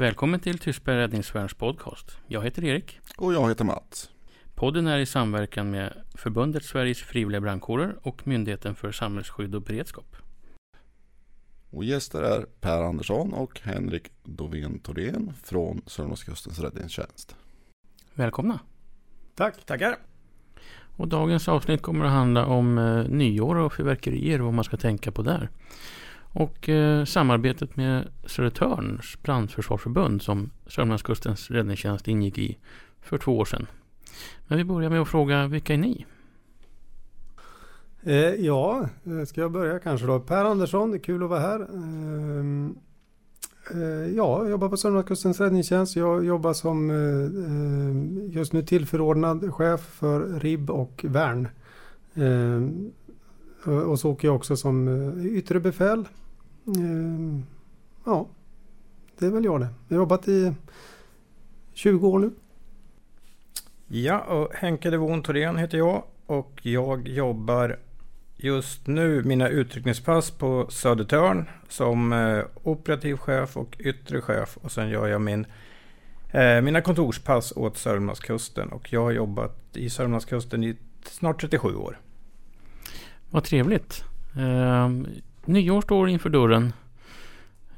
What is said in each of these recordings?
Välkommen till Tystberg Räddningsvärns podcast. Jag heter Erik. Och jag heter Mats. Podden är i samverkan med Förbundet Sveriges frivilliga brandkårer och Myndigheten för samhällsskydd och beredskap. Och gäster är Per Andersson och Henrik Dovén Thorén från Sörmlandskustens räddningstjänst. Välkomna! Tack, tackar! Och dagens avsnitt kommer att handla om eh, nyår och fyrverkerier och vad man ska tänka på där. Och eh, samarbetet med Södertörns brandförsvarsförbund som Sörmlandskustens räddningstjänst ingick i för två år sedan. Men vi börjar med att fråga, vilka är ni? Eh, ja, eh, ska jag börja kanske då? Per Andersson, det är kul att vara här. Eh, eh, ja, jag jobbar på Sörmlandskustens räddningstjänst. Jag jobbar som eh, eh just nu tillförordnad chef för RIB och värn. Ehm, Eh, och så åker jag också som eh, yttre befäl. Ehm, ja, det är väl jag det. Jag har jobbat i 20 år nu. Ja, och Henke Devon Thorén heter jag och jag jobbar just nu mina utryckningspass på Södertörn som eh, operativ chef och yttre chef och sen gör jag min, eh, mina kontorspass åt Sörmlandskusten och jag har jobbat i Sörmlandskusten i snart 37 år. Vad trevligt. Eh, nyår står inför dörren.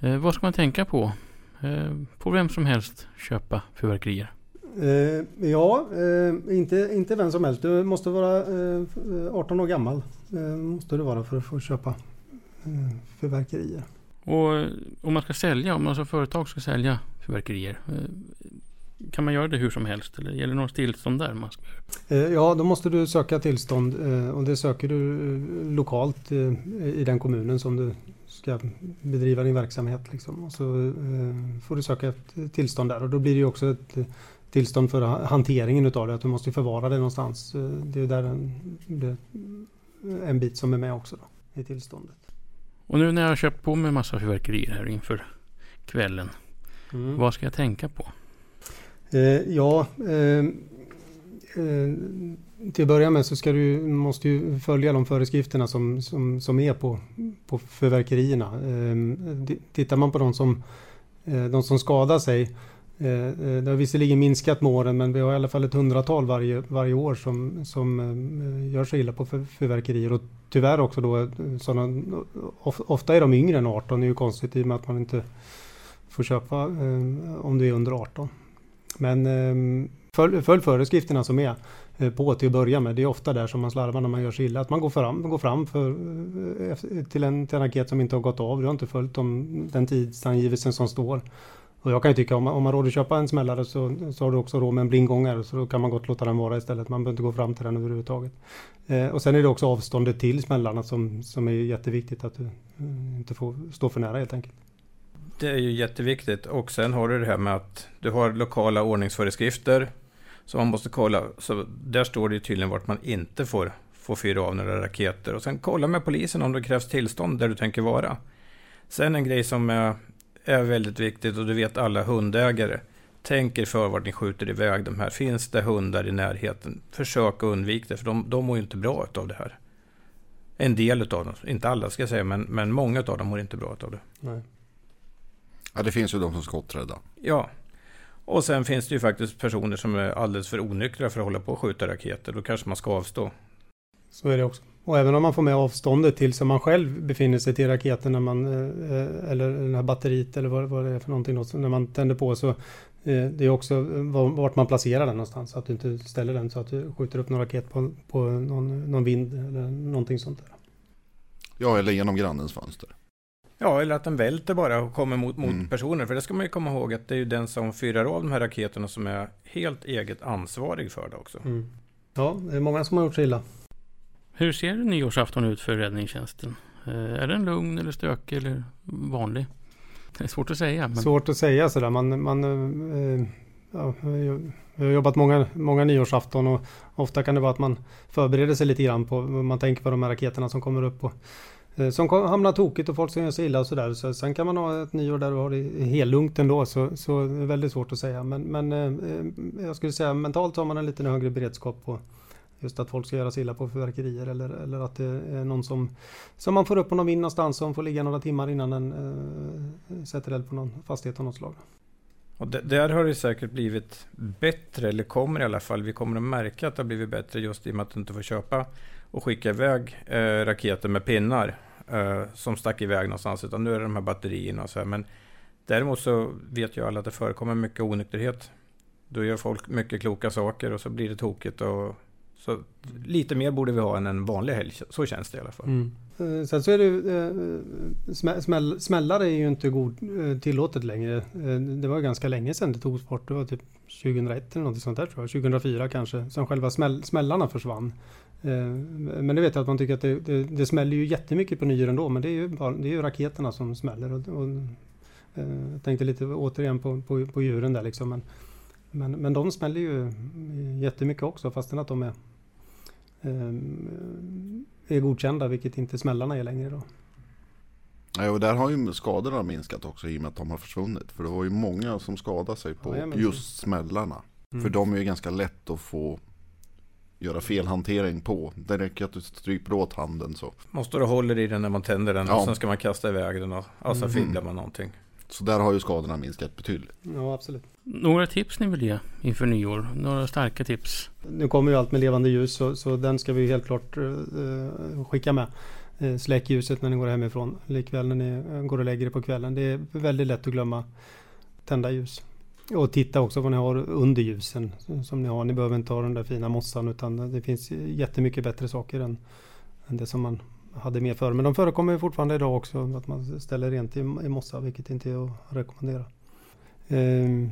Eh, vad ska man tänka på? Eh, får vem som helst köpa fyrverkerier? Eh, ja, eh, inte, inte vem som helst. Du måste vara eh, 18 år gammal. Eh, måste du vara för att få köpa eh, fyrverkerier. Och eh, om man ska sälja, om man som företag ska sälja fyrverkerier. Eh, kan man göra det hur som helst eller gäller det något tillstånd där? Man ska... Ja, då måste du söka tillstånd och det söker du lokalt i den kommunen som du ska bedriva din verksamhet. Liksom. Och så får du söka ett tillstånd där och då blir det också ett tillstånd för hanteringen utav det. Att du måste förvara det någonstans. Eh, det är där en, det, en bit som är med också då, i tillståndet. Och nu när jag har köpt på mig massa fyrverkerier här inför kvällen. Mm. Vad ska jag tänka på? Eh, ja, eh, eh, till att börja med så ska du, måste du följa de föreskrifterna som, som, som är på, på fyrverkerierna. Eh, tittar man på de som, eh, de som skadar sig eh, det har visserligen minskat med åren men vi har i alla fall ett hundratal varje, varje år som, som gör sig illa på fyrverkerier. Och tyvärr också då sådana, ofta är de yngre än 18. Det är ju konstigt i och med att man inte får köpa om du är under 18. Men ehm, följ, följ föreskrifterna som är eh, på till att börja med. Det är ofta där som man slarvar när man gör sig illa. Att man går fram, går fram för, eh, till, en, till en raket som inte har gått av. Du har inte följt de, den tidsangivelsen som står. Och jag kan ju tycka om man, om man råder köpa en smällare så, så har du också råd med en blindgångare så då kan man gott låta den vara istället. Man behöver inte gå fram till den överhuvudtaget. Eh, och sen är det också avståndet till smällarna som, som är jätteviktigt att du eh, inte får stå för nära helt enkelt. Det är ju jätteviktigt och sen har du det här med att du har lokala ordningsföreskrifter som man måste kolla. Så där står det tydligen vart man inte får, får fyra av några raketer. Och sen kolla med polisen om det krävs tillstånd där du tänker vara. Sen en grej som är är väldigt viktigt och du vet alla hundägare. Tänk er för vart ni skjuter iväg de här. Finns det hundar i närheten, försök att undvika det, för de, de mår ju inte bra av det här. En del av dem, inte alla ska jag säga, men, men många av dem mår inte bra av det. Nej. Ja, det finns ju de som skotträdda. Ja. Och sen finns det ju faktiskt personer som är alldeles för onyktra för att hålla på och skjuta raketer. Då kanske man ska avstå. Så är det också. Och även om man får med avståndet till så man själv befinner sig till raketen när man, eh, eller den här batteriet eller vad, vad det är för någonting då, när man tänder på så eh, det är också vart man placerar den någonstans. Så att du inte ställer den så att du skjuter upp någon raket på, på någon, någon vind eller någonting sånt där. Ja, eller genom grannens fönster. Ja, eller att den välter bara och kommer mot, mot mm. personer. För det ska man ju komma ihåg att det är ju den som fyrar av de här raketerna som är helt eget ansvarig för det också. Mm. Ja, det är många som har gjort sig illa. Hur ser nyårsafton ut för räddningstjänsten? Eh, är den lugn eller stökig eller vanlig? Det är svårt att säga. Men... Svårt att säga sådär. Man, man, eh, ja, jag har jobbat många, många nyårsafton och ofta kan det vara att man förbereder sig lite grann på, man tänker på de här raketerna som kommer upp och eh, Eh, som hamnar tokigt och folk som gör sig illa och sådär. Så sen kan man ha ett nyår där du har det helt lugnt ändå. Så, så det är väldigt svårt att säga. Men, men eh, eh, jag skulle säga mentalt har man en lite högre beredskap på, Just att folk ska göra sig illa på fyrverkerier eller, eller att det är någon som, som man får upp på någon vind någonstans som får ligga några timmar innan den äh, sätter eld på någon fastighet av något slag. Och där har det säkert blivit bättre, eller kommer i alla fall. Vi kommer att märka att det har blivit bättre just i och med att du inte får köpa och skicka iväg eh, raketer med pinnar eh, som stack iväg någonstans. Utan nu är det de här batterierna och så här. Men däremot så vet ju alla att det förekommer mycket onykterhet. Då gör folk mycket kloka saker och så blir det tokigt. Och, så lite mer borde vi ha än en vanlig helg. Så känns det i alla fall. Mm. Eh, sen så är det eh, smäll, smällare är ju inte god, eh, tillåtet längre. Det var ganska länge sedan det togs bort. Det var typ 2001 eller något sånt där tror jag. 2004 kanske. Som själva smäll, smällarna försvann. Men det vet jag att man tycker att det, det, det smäller ju jättemycket på nyår ändå. Men det är ju, bara, det är ju raketerna som smäller. Och, och, jag tänkte lite återigen på, på, på djuren där liksom. Men, men, men de smäller ju jättemycket också fastän att de är är godkända, vilket inte smällarna är längre då. Ja, och där har ju skadorna minskat också i och med att de har försvunnit. För det var ju många som skadade sig på ja, just smällarna. Mm. För de är ju ganska lätt att få göra felhantering på. Det räcker att du stryper åt handen så. Måste du hålla i den när man tänder den ja. och sen ska man kasta iväg den och, och så mm. fiddlar man någonting. Så där har ju skadorna minskat betydligt. Ja, absolut. Några tips ni vill ge inför nyår? Några starka tips? Nu kommer ju allt med levande ljus så, så den ska vi helt klart uh, skicka med. Uh, släck ljuset när ni går hemifrån. Likväl när ni går och lägger er på kvällen. Det är väldigt lätt att glömma tända ljus. Och titta också vad ni har under ljusen som ni har. Ni behöver inte ha den där fina mossan utan det finns jättemycket bättre saker än, än det som man hade mer förr. Men de förekommer fortfarande idag också att man ställer rent i, i mossa vilket inte är att rekommendera. Eh,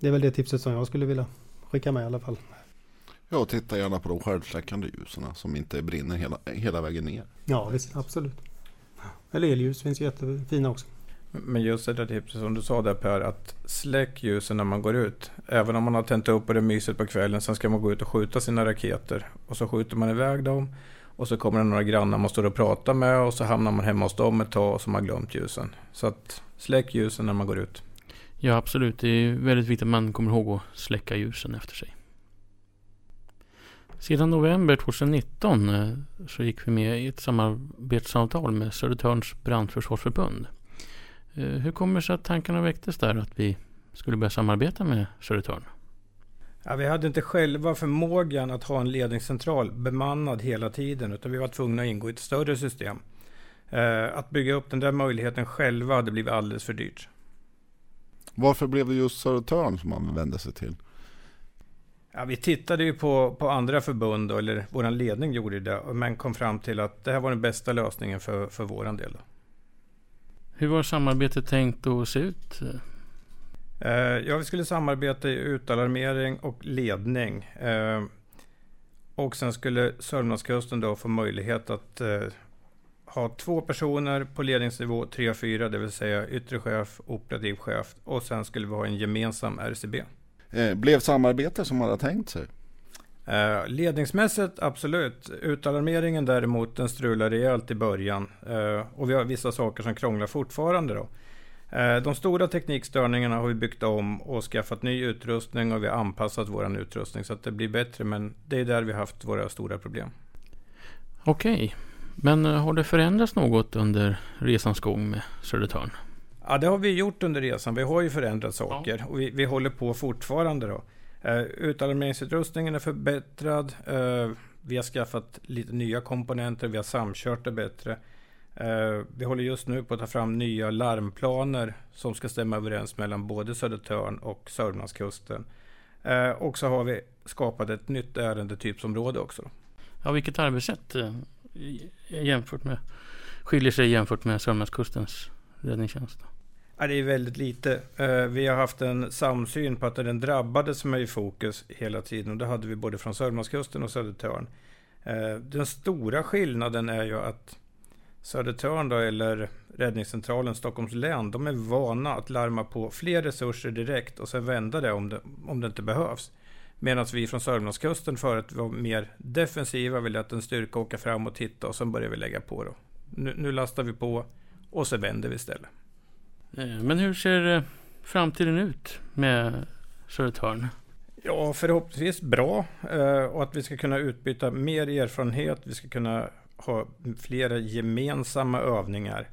det är väl det tipset som jag skulle vilja skicka med i alla fall. Ja, titta gärna på de självsläckande ljusen som inte brinner hela, hela vägen ner. Ja, visst, absolut. Eller elljus finns jättefina också. Men just det där tipset som du sa där Per, att släck ljusen när man går ut. Även om man har tänt upp och det är mysigt på kvällen, sen ska man gå ut och skjuta sina raketer. Och så skjuter man iväg dem och så kommer det några grannar man står och pratar med och så hamnar man hemma hos dem ett tag och så har man glömt ljusen. Så att släck ljusen när man går ut. Ja absolut, det är väldigt viktigt att man kommer ihåg att släcka ljusen efter sig. Sedan november 2019 eh, så gick vi med i ett samarbetsavtal med Södertörns brandförsvarsförbund. Eh, hur kommer det sig att tankarna väcktes där att vi skulle börja samarbeta med Södertörn? Ja, vi hade inte själva förmågan att ha en ledningscentral bemannad hela tiden, utan vi var tvungna att ingå i ett större system. Eh, att bygga upp den där möjligheten själva hade blivit alldeles för dyrt. Varför blev det just Södertörn som man vände sig till? Ja, vi tittade ju på, på andra förbund, eller vår ledning gjorde det, men kom fram till att det här var den bästa lösningen för, för vår del. Hur var samarbetet tänkt att se ut? Eh, ja, vi skulle samarbeta i utalarmering och ledning. Eh, och sen skulle Sörmlandskusten då få möjlighet att eh, ha två personer på ledningsnivå, tre och fyra, det vill säga yttre chef, operativ chef och sen skulle vi ha en gemensam RCB. Blev samarbetet som man hade tänkt sig? Eh, ledningsmässigt absolut. Utalarmeringen däremot den strular rejält i början. Eh, och vi har vissa saker som krånglar fortfarande då. Eh, de stora teknikstörningarna har vi byggt om och skaffat ny utrustning och vi har anpassat vår utrustning så att det blir bättre. Men det är där vi har haft våra stora problem. Okej, men eh, har det förändrats något under resans gång med Södertörn? Ja, det har vi gjort under resan. Vi har ju förändrat saker ja. och vi, vi håller på fortfarande. Då. Uh, utalarmeringsutrustningen är förbättrad. Uh, vi har skaffat lite nya komponenter. Vi har samkört det bättre. Uh, vi håller just nu på att ta fram nya larmplaner som ska stämma överens mellan både Södertörn och Sörmlandskusten. Uh, och så har vi skapat ett nytt ärendetypsområde också. Ja, vilket arbetssätt uh, jämfört med, skiljer sig jämfört med Sörmlandskustens räddningstjänst? Ja, det är väldigt lite. Vi har haft en samsyn på att det är den drabbade som är i fokus hela tiden. Och det hade vi både från Sörmlandskusten och Södertörn. Den stora skillnaden är ju att Södertörn då, eller Räddningscentralen Stockholms län, de är vana att larma på fler resurser direkt och sen vända det om det, om det inte behövs. Medan vi från Sörmlandskusten förut var mer defensiva, vi lät en styrka åka fram och titta och sen började vi lägga på. Då. Nu, nu lastar vi på och så vänder vi istället. Eh, men hur ser eh, framtiden ut med Södertörn? Ja, förhoppningsvis bra eh, och att vi ska kunna utbyta mer erfarenhet. Vi ska kunna ha flera gemensamma övningar.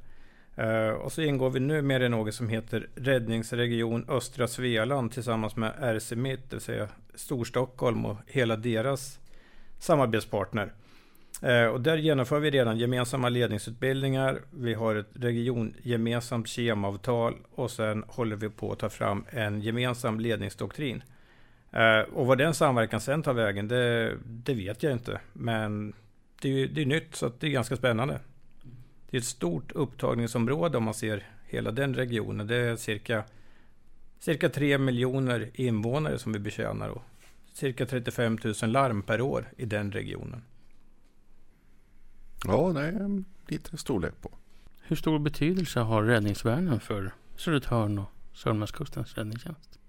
Eh, och så ingår vi nu med i något som heter Räddningsregion Östra Svealand tillsammans med RC Mitt, det vill säga Storstockholm och hela deras samarbetspartner. Eh, och där genomför vi redan gemensamma ledningsutbildningar. Vi har ett regiongemensamt kemavtal och sen håller vi på att ta fram en gemensam ledningsdoktrin. Eh, och vad den samverkan sen tar vägen, det, det vet jag inte. Men det är, det är nytt så det är ganska spännande. Det är ett stort upptagningsområde om man ser hela den regionen. Det är cirka, cirka 3 miljoner invånare som vi betjänar och cirka 35 000 larm per år i den regionen. Ja, det är lite storlek på. Hur stor betydelse har räddningsvärnen för Södertörn och Sörmlandskustens räddningstjänst?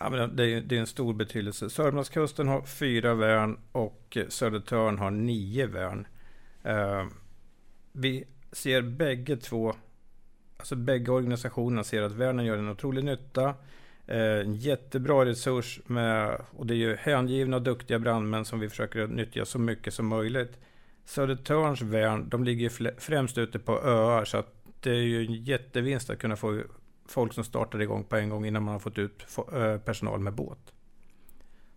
Ja, men det, är, det är en stor betydelse. Sörmlandskusten har fyra värn och Södertörn har nio värn. Eh, vi ser bägge två, alltså bägge organisationerna ser att värnen gör en otrolig nytta. Eh, en jättebra resurs med, och det är ju hängivna och duktiga brandmän som vi försöker nyttja så mycket som möjligt. Södertörns värn, de ligger främst ute på öar så att det är ju en jättevinst att kunna få folk som startar igång på en gång innan man har fått ut personal med båt.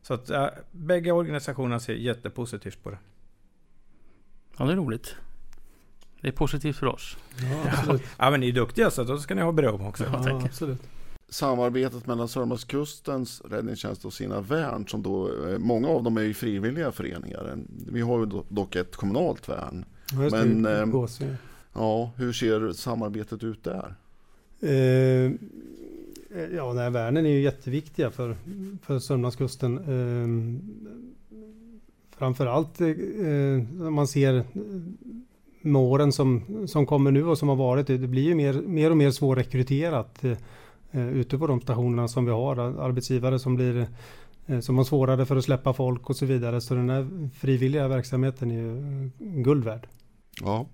Så att äh, bägge organisationerna ser jättepositivt på det. Ja, det är roligt. Det är positivt för oss. Ja, absolut. ja men ni är duktiga så då ska ni ha beröm också. Ja, absolut. Samarbetet mellan Sörmlandskustens räddningstjänst och sina värn, som då, eh, många av dem är ju frivilliga föreningar. Vi har ju dock ett kommunalt värn. Ja, men, eh, ja, hur ser samarbetet ut där? Eh, ja, nej, värnen är ju jätteviktiga för, för Sörmlandskusten. Eh, framförallt eh, man ser eh, med åren som, som kommer nu och som har varit, det blir ju mer, mer och mer svårrekryterat eh, eh ute på de stationerna som vi har. Arbetsgivare som blir eh, som har svårare för att släppa folk och så vidare. Så den här frivilliga verksamheten är ju guld värd. Ja.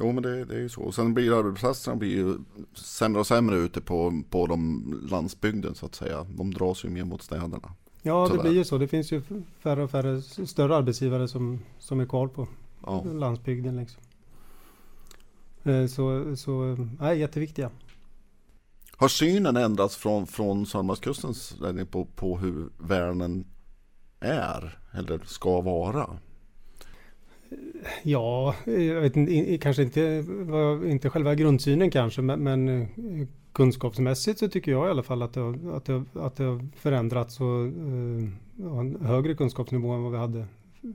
Jo men det, det, är ju så. Och sen blir arbetsplatserna blir ju sämre och sämre ute på, på de landsbygden så att säga. De dras ju mer mot städerna. Ja det blir ju så. Det finns ju färre och färre större arbetsgivare som, som är kvar på ja. landsbygden. Liksom. Eh, så, så nej, jätteviktiga. Har synen ändrats från, från Sörmlandskustens på, på hur värnen är eller ska vara? Ja, jag vet inte, kanske inte, inte själva grundsynen kanske, men, men eh, kunskapsmässigt så tycker jag i alla fall att det, har, att det, att det har förändrats och uh, en högre kunskapsnivå än vad vi hade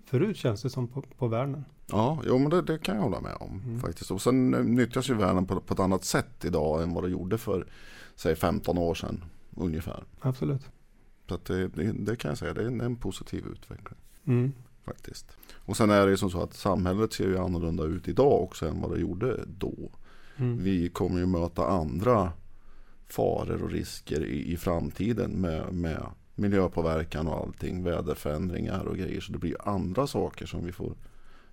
förut känns det som på, på Värnen. Ja, jo, men det, det, kan jag hålla med om mm. faktiskt. Och sen nyttjas ju Värnen på, på, ett annat sätt idag än vad det gjorde för säg 15 år sedan ungefär. Absolut. Så det, det, det, kan jag säga, det är en, en positiv utveckling. Mm. Faktiskt. Och sen är det ju som så att samhället ser ju annorlunda ut idag också än vad det gjorde då. Mm. Vi kommer ju möta andra faror och risker i, i framtiden med, med miljöpåverkan och allting, väderförändringar och grejer. Så det blir andra saker som vi får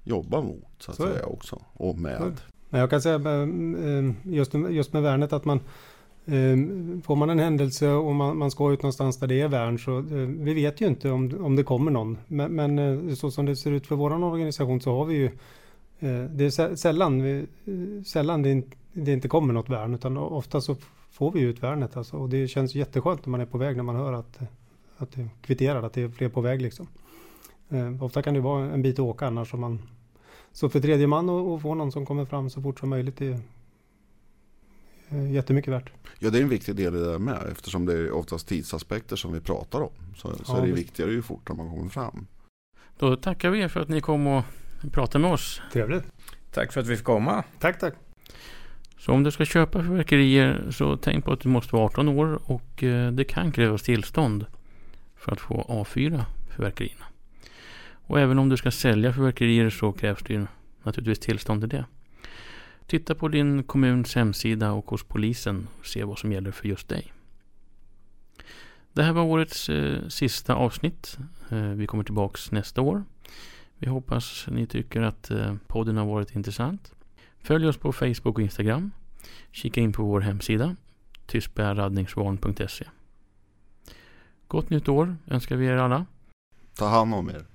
jobba mot så att så säga också. Och med. Jag kan säga eh, just, just med värnet att man Ehm, får man en händelse och man, man ska ut någonstans där det är värn så eh, vi vet ju inte om, om det kommer någon. Men, men eh, så som det ser ut för vår organisation så har vi ju eh, Det är sällan, vi, sällan det, det inte kommer något värn utan ofta så får vi ut värnet alltså. Och det känns jätteskönt när man är på väg när man hör att att det kvitterar att det är fler på väg liksom. Ehm, ofta kan det vara en bit att åka annars om man så för tredje man att få någon som kommer fram så fort som möjligt är jättemycket värt. Ja det är en viktig del i det där med eftersom det är oftast tidsaspekter som vi pratar om. Så, ja, så är det viktigare ju fortare man kommer fram. Då tackar vi er för att ni kom och pratade med oss. Trevligt. Tack för att vi fick komma. Tack, tack. Så om du ska köpa fyrverkerier så tänk på att du måste vara 18 år och eh, det kan krävas tillstånd för att få avfyra fyrverkerierna. Och även om du ska sälja fyrverkerier så krävs det ju naturligtvis tillstånd till det. Titta på din kommuns hemsida och hos polisen och se vad som gäller för just dig. Det här var årets eh, sista avsnitt. Eh, vi kommer tillbaks nästa år. Vi hoppas ni tycker att eh, podden har varit intressant. Följ oss på Facebook och Instagram. Kika in på vår hemsida tyskbärradningsvarn.se Gott nytt år önskar vi er alla. Ta hand om er.